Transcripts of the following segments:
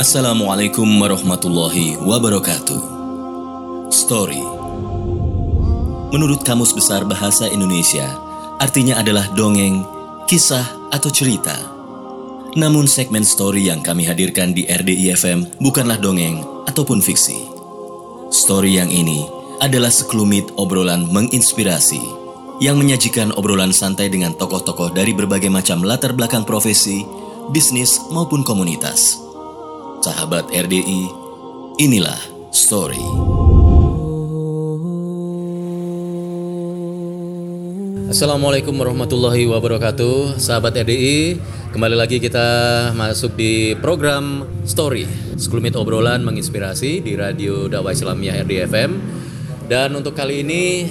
Assalamualaikum warahmatullahi wabarakatuh. Story Menurut Kamus Besar Bahasa Indonesia, artinya adalah dongeng, kisah, atau cerita. Namun segmen story yang kami hadirkan di RDI FM bukanlah dongeng ataupun fiksi. Story yang ini adalah sekelumit obrolan menginspirasi yang menyajikan obrolan santai dengan tokoh-tokoh dari berbagai macam latar belakang profesi, bisnis maupun komunitas. Sahabat RDI, inilah story. Assalamualaikum warahmatullahi wabarakatuh. Sahabat RDI Kembali lagi kita masuk di program Story. Sekelumit obrolan menginspirasi di Radio Dakwah Islamiyah RDI FM Dan untuk kali ini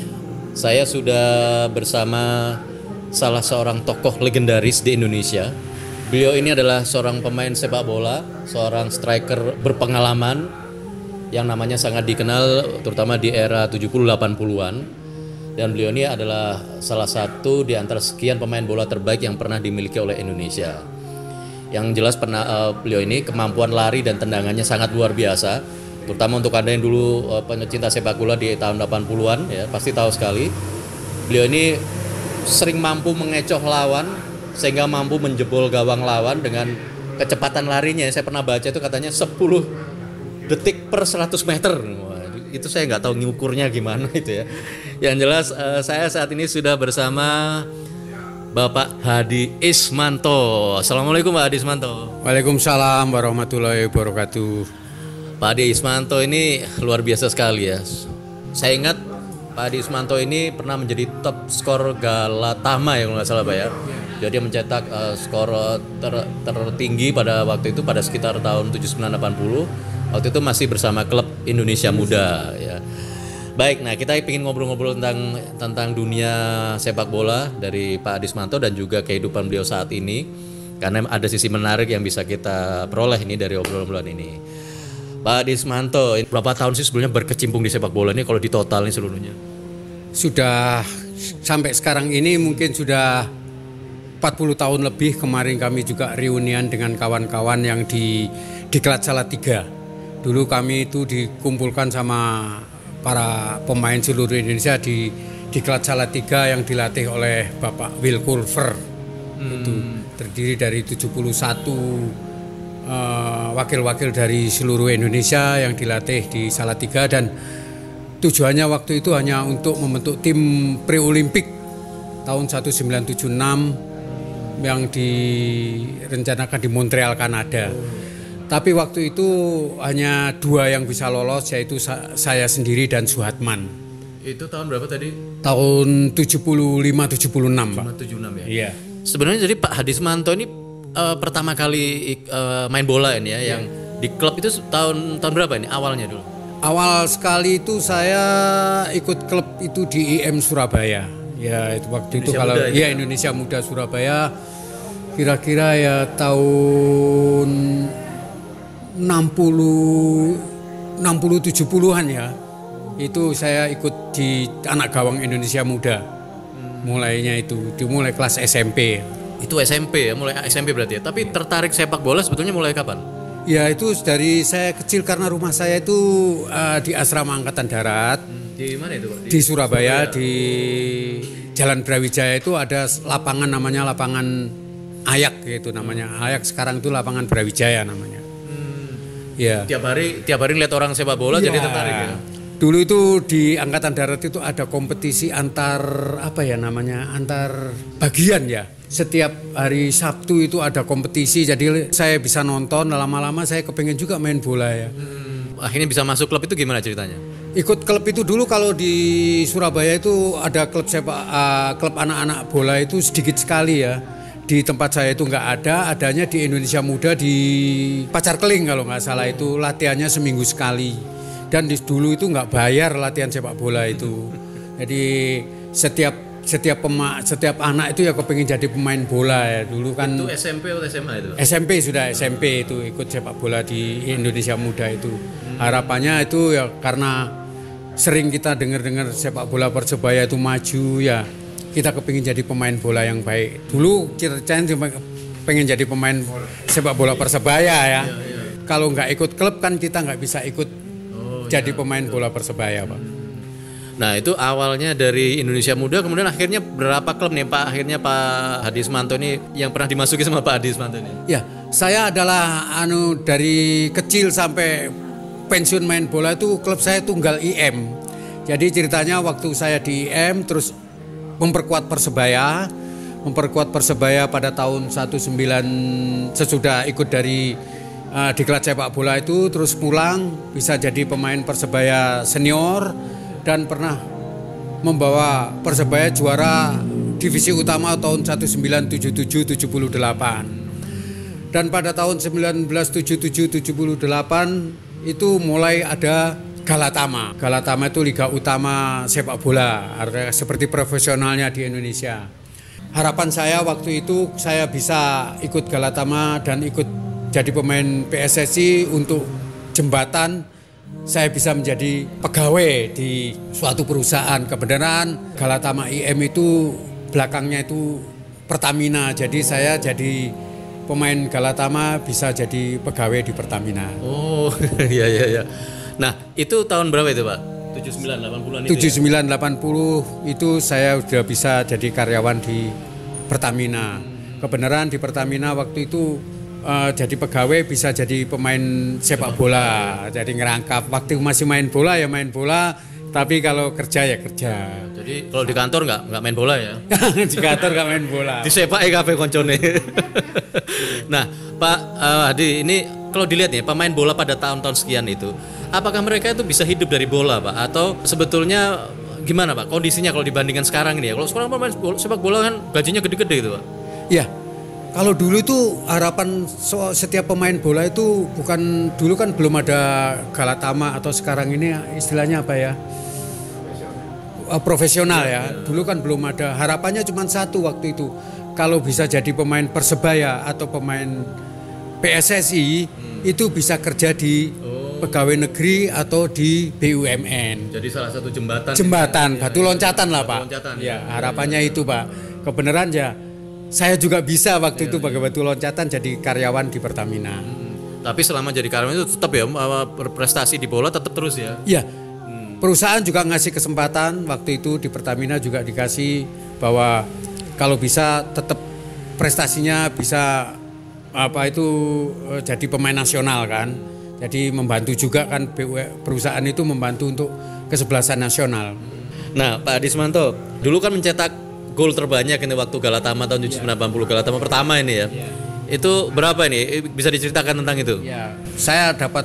Saya sudah bersama Salah seorang tokoh legendaris di Indonesia Beliau ini adalah seorang pemain sepak bola Seorang striker berpengalaman Yang namanya sangat dikenal Terutama di era 70-80an dan beliau ini adalah salah satu di antara sekian pemain bola terbaik yang pernah dimiliki oleh Indonesia. Yang jelas pernah uh, beliau ini kemampuan lari dan tendangannya sangat luar biasa, terutama untuk anda yang dulu uh, pencinta sepak bola di tahun 80-an ya pasti tahu sekali. Beliau ini sering mampu mengecoh lawan sehingga mampu menjebol gawang lawan dengan kecepatan larinya. Saya pernah baca itu katanya 10 detik per 100 meter itu saya nggak tahu ngukurnya gimana itu ya. Yang jelas uh, saya saat ini sudah bersama Bapak Hadi Ismanto. Assalamualaikum Pak Hadi Ismanto. Waalaikumsalam warahmatullahi wabarakatuh. Pak Hadi Ismanto ini luar biasa sekali ya. Saya ingat Pak Hadi Ismanto ini pernah menjadi top skor Galatama ya kalau nggak salah Pak ya. Jadi dia mencetak uh, skor ter, tertinggi pada waktu itu pada sekitar tahun 7980. Waktu itu masih bersama klub Indonesia Muda ya. Baik, nah kita ingin ngobrol-ngobrol tentang tentang dunia sepak bola dari Pak Adismanto dan juga kehidupan beliau saat ini karena ada sisi menarik yang bisa kita peroleh ini dari obrolan-obrolan ini. Pak Adismanto, berapa tahun sih sebelumnya berkecimpung di sepak bola ini kalau di total ini seluruhnya? Sudah sampai sekarang ini mungkin sudah 40 tahun lebih kemarin kami juga reunian dengan kawan-kawan yang di di Kelat Salatiga. Dulu kami itu dikumpulkan sama para pemain seluruh Indonesia di di Kelat Salatiga yang dilatih oleh Bapak Will Culver. Hmm. Itu terdiri dari 71 uh, wakil-wakil dari seluruh Indonesia yang dilatih di Salatiga dan tujuannya waktu itu hanya untuk membentuk tim pre-olimpik tahun 1976 yang direncanakan di Montreal, Kanada. Tapi waktu itu hanya dua yang bisa lolos yaitu saya sendiri dan Suhatman. Itu tahun berapa tadi? Tahun 75 76, Pak. 76 ya. Iya. Sebenarnya jadi Pak Hadismanto ini uh, pertama kali uh, main bola ini ya yeah. yang di klub itu tahun tahun berapa ini awalnya dulu? Awal sekali itu saya ikut klub itu di IM Surabaya. Ya, itu waktu Indonesia itu kalau ya Indonesia Muda Surabaya kira-kira ya tahun 60 60 70-an ya. Itu saya ikut di anak gawang Indonesia Muda. Mulainya itu dimulai kelas SMP. Itu SMP ya, mulai SMP berarti ya. Tapi tertarik sepak bola sebetulnya mulai kapan? Ya itu dari saya kecil karena rumah saya itu uh, di asrama angkatan darat. Di mana itu? Di, di Surabaya, Surabaya di Jalan Brawijaya itu ada lapangan namanya lapangan Ayak gitu namanya. Ayak sekarang itu lapangan Brawijaya namanya. Iya. Tiap hari tiap hari lihat orang sepak bola ya. jadi tertarik ya. Dulu itu di angkatan darat itu ada kompetisi antar apa ya namanya antar bagian ya. Setiap hari Sabtu itu ada kompetisi jadi saya bisa nonton lama-lama saya kepengen juga main bola ya. Hmm. Akhirnya bisa masuk klub itu gimana ceritanya? Ikut klub itu dulu kalau di Surabaya itu ada klub sepak uh, klub anak-anak bola itu sedikit sekali ya di tempat saya itu nggak ada, adanya di Indonesia Muda di Pacar Keling kalau nggak salah itu latihannya seminggu sekali. Dan di, dulu itu nggak bayar latihan sepak bola itu. Jadi setiap setiap pema, setiap anak itu ya kepingin jadi pemain bola ya dulu kan itu SMP atau SMA itu SMP sudah SMP itu ikut sepak bola di Indonesia Muda itu hmm. harapannya itu ya karena sering kita dengar-dengar sepak bola persebaya itu maju ya kita kepingin jadi pemain bola yang baik. Dulu cita-cita cuma pengen jadi pemain sepak bola persebaya ya. kalau nggak ikut klub kan kita nggak bisa ikut jadi pemain bola persebaya pak. Nah itu awalnya dari Indonesia Muda, kemudian akhirnya berapa klub nih Pak? Akhirnya Pak Hadi Ismanto ini yang pernah dimasuki sama Pak Hadi Ismanto ini? Ya, saya adalah anu dari kecil sampai pensiun main bola itu klub saya tunggal IM. Jadi ceritanya waktu saya di IM terus memperkuat Persebaya, memperkuat Persebaya pada tahun 19 sesudah ikut dari uh, diklat sepak bola itu terus pulang bisa jadi pemain Persebaya senior dan pernah membawa Persebaya juara divisi utama tahun 1977-78. Dan pada tahun 1977-78 itu mulai ada Galatama. Galatama itu liga utama sepak bola, seperti profesionalnya di Indonesia. Harapan saya waktu itu saya bisa ikut Galatama dan ikut jadi pemain PSSI untuk jembatan saya bisa menjadi pegawai di suatu perusahaan. Kebenaran Galatama IM itu belakangnya itu Pertamina. Jadi saya jadi pemain Galatama bisa jadi pegawai di Pertamina. Oh iya iya iya. Nah itu tahun berapa itu Pak? 79 80-an itu. 79 80 itu saya sudah bisa jadi karyawan di Pertamina. Kebenaran di Pertamina waktu itu uh, jadi pegawai bisa jadi pemain sepak bola jadi ngerangkap waktu masih main bola ya main bola tapi kalau kerja ya kerja Jadi kalau di kantor nggak nggak main bola ya? di kantor nggak main bola di sepak e kafe koncone. nah, Pak Hadi, ini kalau dilihat nih pemain bola pada tahun-tahun sekian itu, apakah mereka itu bisa hidup dari bola, Pak? Atau sebetulnya gimana, Pak? Kondisinya kalau dibandingkan sekarang ini ya? Kalau sekarang pemain bola, sepak bola kan gajinya gede-gede itu, Pak. ya kalau dulu itu harapan setiap pemain bola itu bukan dulu kan belum ada Galatama atau sekarang ini istilahnya apa ya Eh, profesional ya. Dulu kan belum ada. Harapannya cuma satu waktu itu. Kalau bisa jadi pemain Persebaya atau pemain PSSI itu bisa kerja di pegawai negeri atau di BUMN. Jadi salah satu jembatan. Jembatan, batu loncatan lah Batu Pak. loncatan, ya, harapannya itu Pak. Kebenaran ya saya juga bisa waktu itu pakai batu loncatan jadi karyawan di Pertamina. Tapi selama jadi karyawan itu tetap ya berprestasi di bola tetap terus ya. Iya. Perusahaan juga ngasih kesempatan waktu itu di Pertamina juga dikasih bahwa kalau bisa tetap prestasinya bisa apa itu eh, jadi pemain nasional kan. Jadi membantu juga kan BU perusahaan itu membantu untuk kesebelasan nasional. Nah, Pak Adismanto, dulu kan mencetak gol terbanyak ini waktu Galatama tahun 1980 Galatama pertama ini ya. Itu berapa ini? Bisa diceritakan tentang itu? Ya, saya dapat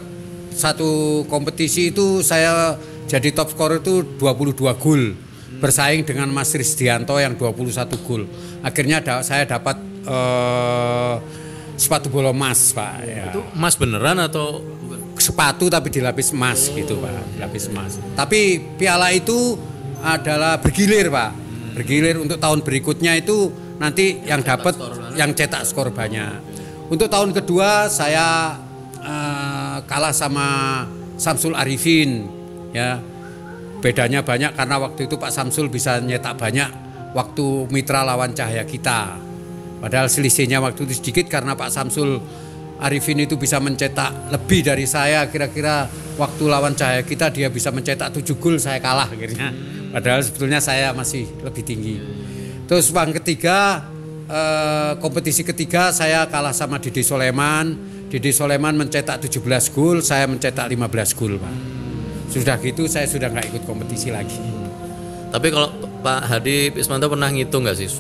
satu kompetisi itu saya jadi top scorer itu 22 gol. Bersaing dengan Mas Risdianto yang 21 gol. Akhirnya da- saya dapat eh, sepatu bola emas, Pak. Ya. Itu emas beneran atau Sepatu tapi dilapis emas gitu, Pak. Dilapis emas. Tapi piala itu adalah bergilir, Pak. Bergilir untuk tahun berikutnya itu nanti yang dapat yang cetak skor banyak. Untuk tahun kedua saya eh, kalah sama Samsul Arifin ya. Bedanya banyak karena waktu itu Pak Samsul bisa nyetak banyak waktu mitra lawan Cahaya kita. Padahal selisihnya waktu itu sedikit karena Pak Samsul Arifin itu bisa mencetak lebih dari saya kira-kira waktu lawan Cahaya kita dia bisa mencetak 7 gol saya kalah akhirnya. Padahal sebetulnya saya masih lebih tinggi. Terus yang ketiga eh, kompetisi ketiga saya kalah sama Didi Soleman. Didi Soleman mencetak 17 gol, saya mencetak 15 gol, Pak. Sudah gitu saya sudah nggak ikut kompetisi lagi. Tapi kalau Pak Hadi Ismanto pernah ngitung nggak sih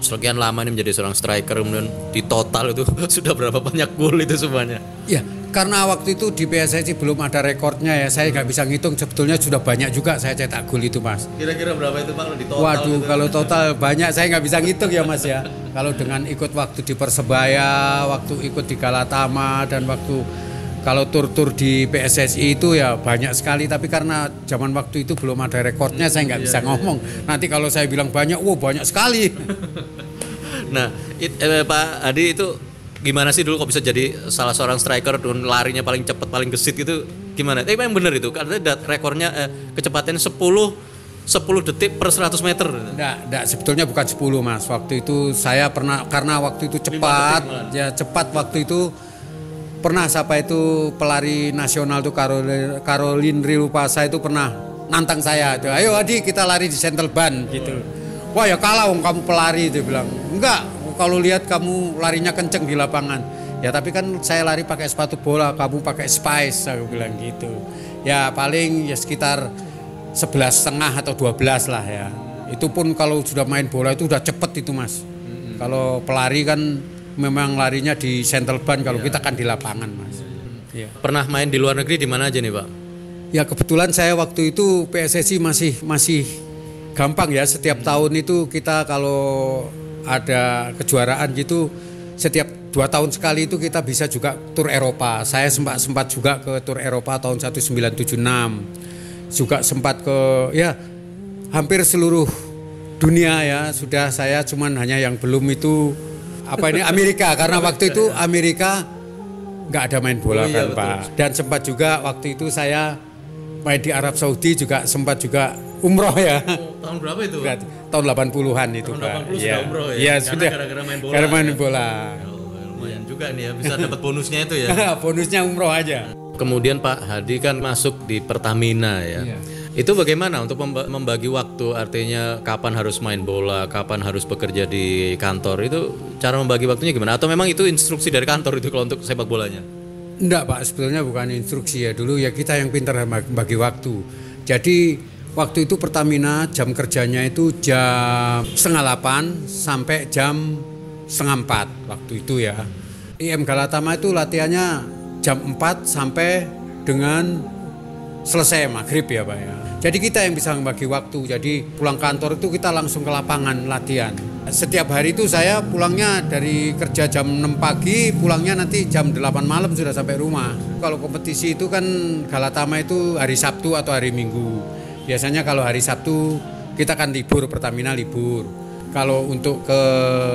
sekian lama ini menjadi seorang striker kemudian di total itu sudah berapa banyak gol itu semuanya? Ya, karena waktu itu di PSSI belum ada rekornya ya, saya nggak bisa ngitung. Sebetulnya sudah banyak juga saya cetak gol itu, Mas. Kira-kira berapa itu Pak di total? Waduh, gitu? kalau total banyak saya nggak bisa ngitung ya, Mas ya. Kalau dengan ikut waktu di Persebaya, waktu ikut di Galatama dan waktu kalau tur-tur di PSSI itu ya banyak sekali. Tapi karena zaman waktu itu belum ada rekornya, saya nggak bisa ngomong. Nanti kalau saya bilang banyak, wah banyak sekali. Nah, it- eh, Pak Hadi itu gimana sih dulu kok bisa jadi salah seorang striker dan larinya paling cepat paling gesit gitu gimana? Tapi memang benar itu karena rekornya eh, kecepatannya 10 10 detik per 100 meter. Enggak, enggak sebetulnya bukan 10 Mas. Waktu itu saya pernah karena waktu itu cepat, ya cepat waktu itu pernah siapa itu pelari nasional tuh Caroline, Caroline Rilupasa itu pernah nantang saya tuh ayo Adi kita lari di Central Band gitu wah ya kalah om kamu pelari itu bilang enggak kalau lihat kamu larinya kenceng di lapangan. Ya tapi kan saya lari pakai sepatu bola kamu pakai spice aku bilang gitu. Ya paling ya sekitar 11 setengah atau 12 lah ya. Itu pun kalau sudah main bola itu udah cepet itu mas. Kalau pelari kan memang larinya di Central Band kalau kita kan di lapangan mas. Iya. Pernah main di luar negeri di mana aja nih Pak? Ya kebetulan saya waktu itu PSSI masih masih gampang ya. Setiap tahun itu kita kalau ada kejuaraan gitu setiap dua tahun sekali itu kita bisa juga tur Eropa. Saya sempat sempat juga ke tur Eropa tahun 1976. Juga sempat ke ya hampir seluruh dunia ya sudah saya cuman hanya yang belum itu apa ini Amerika karena waktu itu Amerika nggak ada main bola Oh iya, kan Pak. Dan sempat juga waktu itu saya main di Arab Saudi juga sempat juga umroh ya. tahun berapa itu? Enggak, tahun 80-an itu Tahun Pak. 80 sudah Iya. umroh ya? Iya, Karena sudah. gara-gara main bola Karena main ya? bola. Oh, lumayan juga nih ya bisa dapat bonusnya itu ya. Bonusnya umroh aja. Kemudian Pak Hadi kan masuk di Pertamina ya. Iya. Itu bagaimana untuk memba- membagi waktu artinya kapan harus main bola, kapan harus bekerja di kantor itu cara membagi waktunya gimana? Atau memang itu instruksi dari kantor itu kalau untuk sepak bolanya? Enggak Pak, sebetulnya bukan instruksi ya. Dulu ya kita yang pintar bagi waktu. Jadi waktu itu Pertamina jam kerjanya itu jam setengah delapan sampai jam setengah empat waktu itu ya. IM Galatama itu latihannya jam 4 sampai dengan selesai maghrib ya Pak ya. Jadi kita yang bisa membagi waktu. Jadi pulang kantor itu kita langsung ke lapangan latihan. Setiap hari itu saya pulangnya dari kerja jam 6 pagi, pulangnya nanti jam 8 malam sudah sampai rumah. Kalau kompetisi itu kan Galatama itu hari Sabtu atau hari Minggu. Biasanya kalau hari Sabtu kita kan libur, Pertamina libur. Kalau untuk ke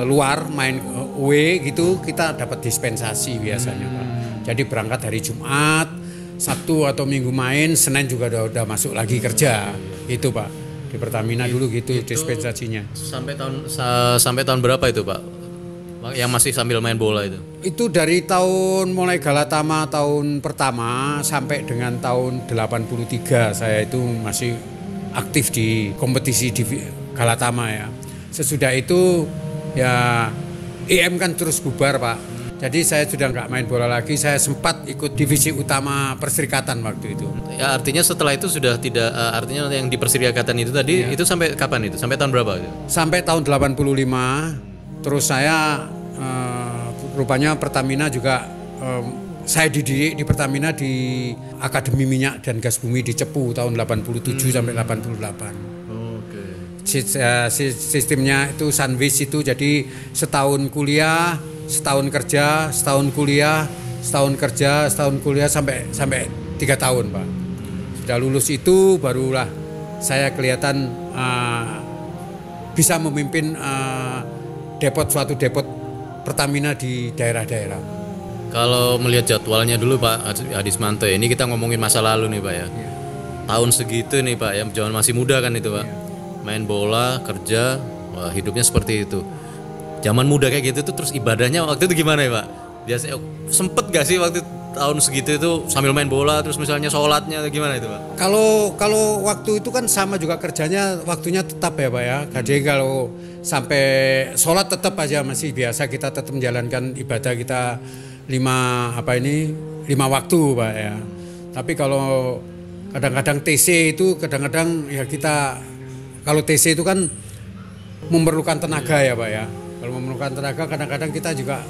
luar main away gitu kita dapat dispensasi biasanya Pak. Jadi berangkat hari Jumat, Sabtu atau Minggu main, Senin juga udah, udah masuk lagi kerja. Itu Pak. Di Pertamina dulu gitu dispensasinya. Sampai tahun sa- sampai tahun berapa itu Pak? Yang masih sambil main bola itu? Itu dari tahun mulai Galatama tahun pertama sampai dengan tahun 83 saya itu masih aktif di kompetisi di Galatama ya. Sesudah itu ya IM kan terus bubar Pak. Jadi saya sudah nggak main bola lagi, saya sempat ikut divisi utama perserikatan waktu itu. Ya artinya setelah itu sudah tidak eh, artinya yang di perserikatan itu tadi itu sampai kapan itu? Sampai tahun berapa? Sampai tahun 85 terus saya rupanya Pertamina juga eh, saya dididik di Pertamina di Akademi Minyak dan Gas Bumi di Cepu tahun 87 sampai 88. Oke. Sis- eh, sis- Sistemnya itu sunwiz itu jadi setahun kuliah, setahun kerja, setahun kuliah, setahun kerja, setahun kuliah sampai sampai tiga tahun pak. Sudah lulus itu barulah saya kelihatan eh, bisa memimpin eh, depot suatu depot Pertamina di daerah-daerah. Kalau melihat jadwalnya dulu Pak Adismanto ya, ini kita ngomongin masa lalu nih Pak ya. Tahun segitu nih Pak, yang zaman masih muda kan itu Pak. Main bola, kerja, wah hidupnya seperti itu. Zaman muda kayak gitu tuh terus ibadahnya waktu itu gimana ya Pak? Biasanya sempet gak sih waktu tahun segitu itu sambil main bola terus misalnya sholatnya atau gimana itu Pak? Kalau kalau waktu itu kan sama juga kerjanya waktunya tetap ya pak ya. Jadi kalau sampai sholat tetap aja masih biasa kita tetap menjalankan ibadah kita lima apa ini lima waktu pak ya. Tapi kalau kadang-kadang TC itu kadang-kadang ya kita kalau TC itu kan memerlukan tenaga ya pak ya. Kalau memerlukan tenaga kadang-kadang kita juga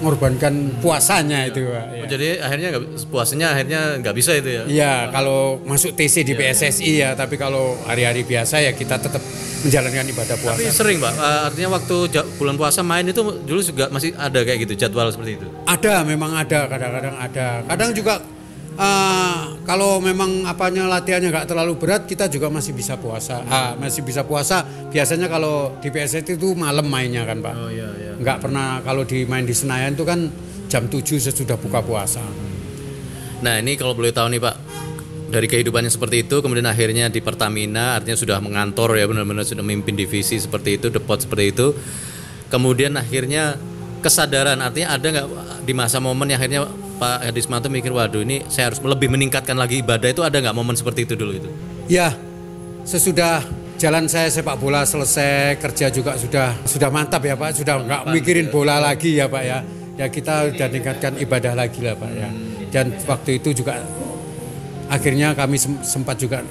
mengorbankan puasanya itu pak. ya. Jadi akhirnya nggak puasanya akhirnya nggak bisa itu ya? Iya, kalau masuk TC di PSSI ya, tapi kalau hari-hari biasa ya kita tetap menjalankan ibadah puasa. Tapi sering Pak, Eh, artinya waktu bulan puasa main itu dulu juga masih ada kayak gitu jadwal seperti itu. Ada, memang ada, kadang-kadang ada. Kadang juga eh, kalau memang apanya latihannya nggak terlalu berat, kita juga masih bisa puasa. Ah, masih bisa puasa. Biasanya kalau di PSSI itu malam mainnya kan, Pak. iya iya. Nggak pernah kalau di main di Senayan itu kan jam 7 sesudah buka puasa. Nah ini kalau boleh tahu nih Pak, dari kehidupannya seperti itu, kemudian akhirnya di Pertamina, artinya sudah mengantor ya benar-benar sudah memimpin divisi seperti itu, depot seperti itu. Kemudian akhirnya kesadaran artinya ada nggak di masa momen yang akhirnya Pak Hadismanto mikir waduh ini saya harus lebih meningkatkan lagi ibadah itu ada nggak momen seperti itu dulu itu? Ya, sesudah jalan saya sepak bola selesai, kerja juga sudah sudah mantap ya Pak, sudah nggak mikirin bola lagi ya Pak ya. Ya kita sudah tingkatkan ibadah lagi lah Pak ya. Dan waktu itu juga akhirnya kami sem- sempat juga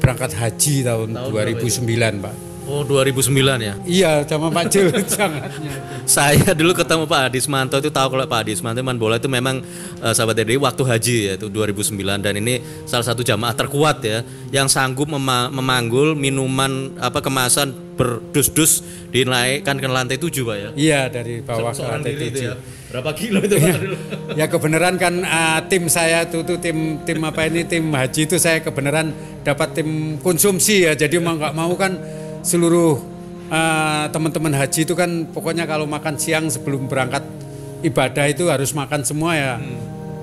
berangkat haji tahun, 2009 Pak. Oh 2009 ya. Iya, sama Pak sangat. Saya dulu ketemu Pak Adismanto itu tahu kalau Pak Adismanto main bola itu memang eh, sahabat dari waktu haji ya itu 2009 dan ini salah satu jamaah terkuat ya yang sanggup mema- memanggul minuman apa kemasan berdus-dus dinaikkan ke lantai 7 Pak ya. Iya, dari bawah ke Seorang lantai diri itu tujuh. ya. Berapa kilo itu Pak dulu? Ya kebenaran kan ah, tim saya itu tuh tim tim apa ini tim haji itu saya kebenaran dapat tim konsumsi ya. Jadi mau nggak mau kan seluruh ah, teman-teman haji itu kan pokoknya kalau makan siang sebelum berangkat ibadah itu harus makan semua ya.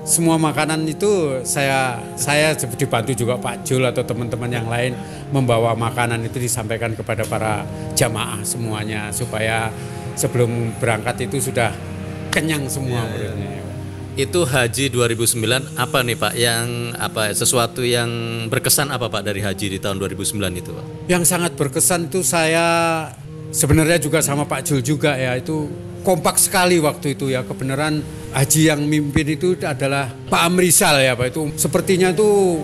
Semua makanan itu saya saya dibantu juga Pak Jul atau teman-teman yang lain membawa makanan itu disampaikan kepada para jamaah semuanya supaya sebelum berangkat itu sudah kenyang semua muridnya. Itu haji 2009 apa nih Pak yang apa sesuatu yang berkesan apa Pak dari haji di tahun 2009 itu Pak? Yang sangat berkesan itu saya sebenarnya juga sama Pak Jul juga ya itu kompak sekali waktu itu ya kebenaran haji yang mimpin itu adalah Pak Amrizal ya Pak itu sepertinya itu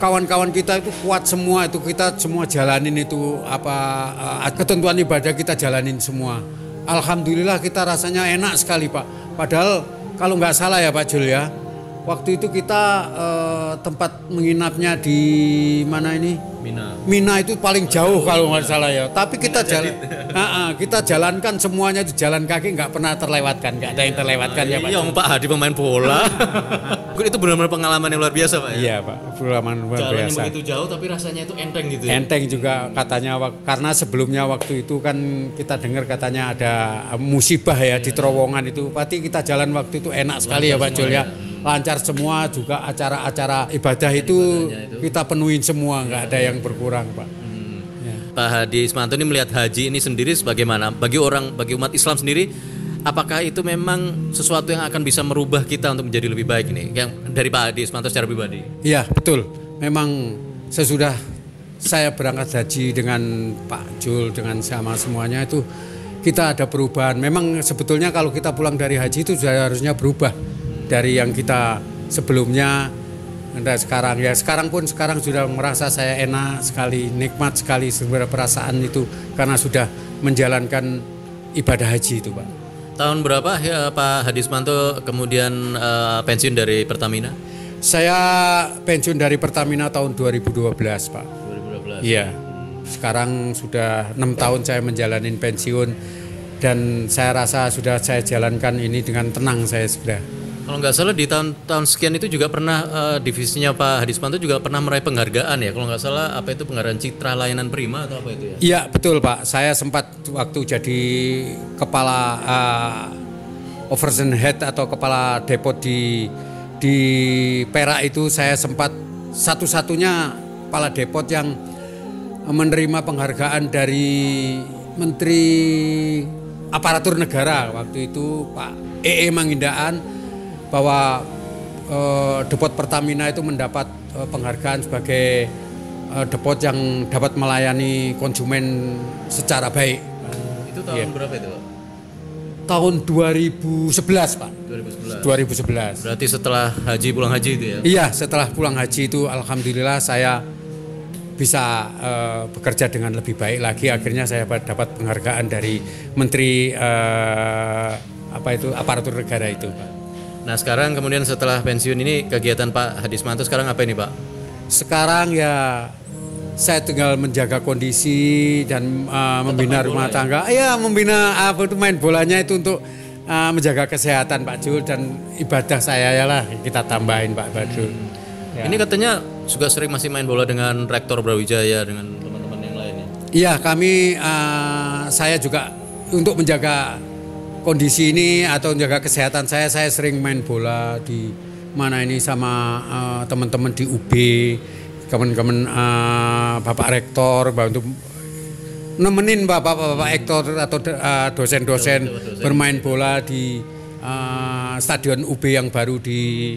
kawan-kawan kita itu kuat semua itu kita semua jalanin itu apa eh, ketentuan ibadah kita jalanin semua. Alhamdulillah kita rasanya enak sekali Pak. Padahal kalau nggak salah ya Pak Jul ya waktu itu kita eh, tempat menginapnya di mana ini? Mina. Mina itu paling jauh kalau nggak salah ya. Tapi kita jalan, kita jalankan semuanya itu jalan kaki nggak pernah terlewatkan, nggak ada yang terlewatkan ya Pak. Iya, Pak Hadi pemain bola. itu benar-benar pengalaman yang luar biasa, Pak ya. Iya Pak, pengalaman luar Jalannya biasa. begitu jauh tapi rasanya itu enteng gitu ya. Enteng juga katanya karena sebelumnya waktu itu kan kita dengar katanya ada musibah ya di terowongan itu. Pasti kita jalan waktu itu enak sekali ya Pak Jul ya. Lancar semua juga acara-acara ibadah itu kita penuhin semua nggak ada yang berkurang Pak. Pak Hadi Ismanto ini melihat haji ini sendiri sebagaimana bagi orang bagi umat Islam sendiri apakah itu memang sesuatu yang akan bisa merubah kita untuk menjadi lebih baik ini yang dari Pak Hadi Ismanto secara pribadi Iya betul. Memang sesudah saya berangkat haji dengan Pak Jul dengan sama semuanya itu kita ada perubahan. Memang sebetulnya kalau kita pulang dari haji itu sudah harusnya berubah dari yang kita sebelumnya dan sekarang ya sekarang pun sekarang sudah merasa saya enak sekali nikmat sekali sebenarnya perasaan itu karena sudah menjalankan ibadah haji itu pak. tahun berapa ya Pak Hadi Ismanto kemudian eh, pensiun dari Pertamina Saya pensiun dari Pertamina tahun 2012 pak. 2012 Iya. Sekarang sudah enam tahun saya menjalani pensiun dan saya rasa sudah saya jalankan ini dengan tenang saya sudah. Kalau nggak salah di tahun-tahun sekian itu juga pernah eh, divisinya Pak Hadi Ismanto juga pernah meraih penghargaan ya. Kalau nggak salah apa itu penghargaan Citra Layanan Prima atau apa itu ya? Iya betul Pak. Saya sempat waktu jadi kepala uh, Overson Head atau kepala depot di di Perak itu saya sempat satu-satunya kepala depot yang menerima penghargaan dari Menteri Aparatur Negara waktu itu Pak EE Mangindaan bahwa eh, depot Pertamina itu mendapat eh, penghargaan sebagai eh, depot yang dapat melayani konsumen secara baik. itu tahun berapa itu Pak Tahun 2011 Pak, 2011 2011. berarti setelah haji pulang haji itu ya Iya, setelah pulang haji itu alhamdulillah saya bisa eh, bekerja dengan lebih baik lagi. Akhirnya saya dapat penghargaan dari Menteri eh, apa itu aparatur negara itu. Pak. Nah sekarang kemudian setelah pensiun ini kegiatan Pak Hadismanto sekarang apa ini Pak? Sekarang ya saya tinggal menjaga kondisi dan uh, membina rumah tangga. Iya, membina apa itu main bolanya itu untuk uh, menjaga kesehatan Pak Jul dan ibadah saya ya lah kita tambahin Pak Badrul. Ya. Ini katanya juga sering masih main bola dengan Rektor Brawijaya dengan teman-teman yang lainnya. Iya, kami uh, saya juga untuk menjaga kondisi ini atau menjaga kesehatan saya saya sering main bola di mana ini sama uh, teman-teman di UB, teman-teman uh, Bapak Rektor bantu nemenin bapak-bapak aktor atau uh, dosen-dosen bermain bola di uh, stadion UB yang baru di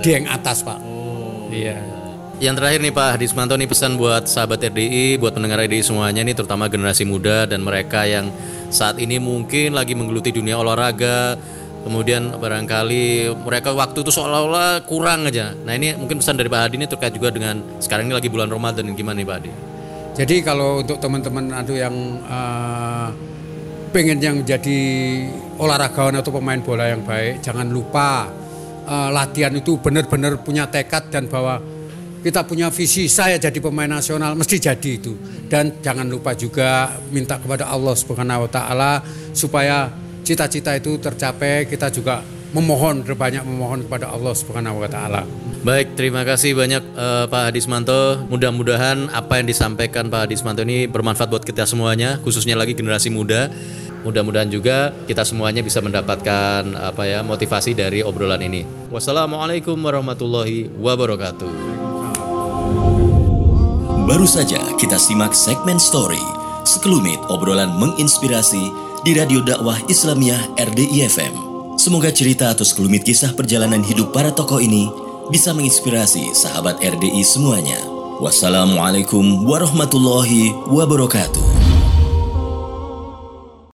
Dieng atas pak. Oh. Iya. Yang terakhir nih Pak Hadismanto nih pesan buat sahabat RDI, buat pendengar RDI semuanya nih terutama generasi muda dan mereka yang saat ini mungkin lagi menggeluti dunia olahraga, kemudian barangkali mereka waktu itu seolah-olah kurang aja. Nah ini mungkin pesan dari Pak Hadi ini terkait juga dengan sekarang ini lagi bulan Ramadan gimana nih Pak Hadi? Jadi kalau untuk teman-teman aduh yang uh, pengen yang jadi olahragawan atau pemain bola yang baik, jangan lupa uh, latihan itu benar-benar punya tekad dan bahwa kita punya visi saya jadi pemain nasional mesti jadi itu dan jangan lupa juga minta kepada Allah Subhanahu wa taala supaya cita-cita itu tercapai kita juga memohon berbanyak memohon kepada Allah Subhanahu wa taala. Baik, terima kasih banyak uh, Pak Hadismanto. Mudah-mudahan apa yang disampaikan Pak Hadismanto ini bermanfaat buat kita semuanya, khususnya lagi generasi muda. Mudah-mudahan juga kita semuanya bisa mendapatkan apa ya motivasi dari obrolan ini. Wassalamualaikum warahmatullahi wabarakatuh. Baru saja kita simak segmen story, sekelumit obrolan menginspirasi di Radio Dakwah Islamiyah RDI FM. Semoga cerita atau sekelumit kisah perjalanan hidup para tokoh ini bisa menginspirasi sahabat RDI semuanya. Wassalamualaikum warahmatullahi wabarakatuh.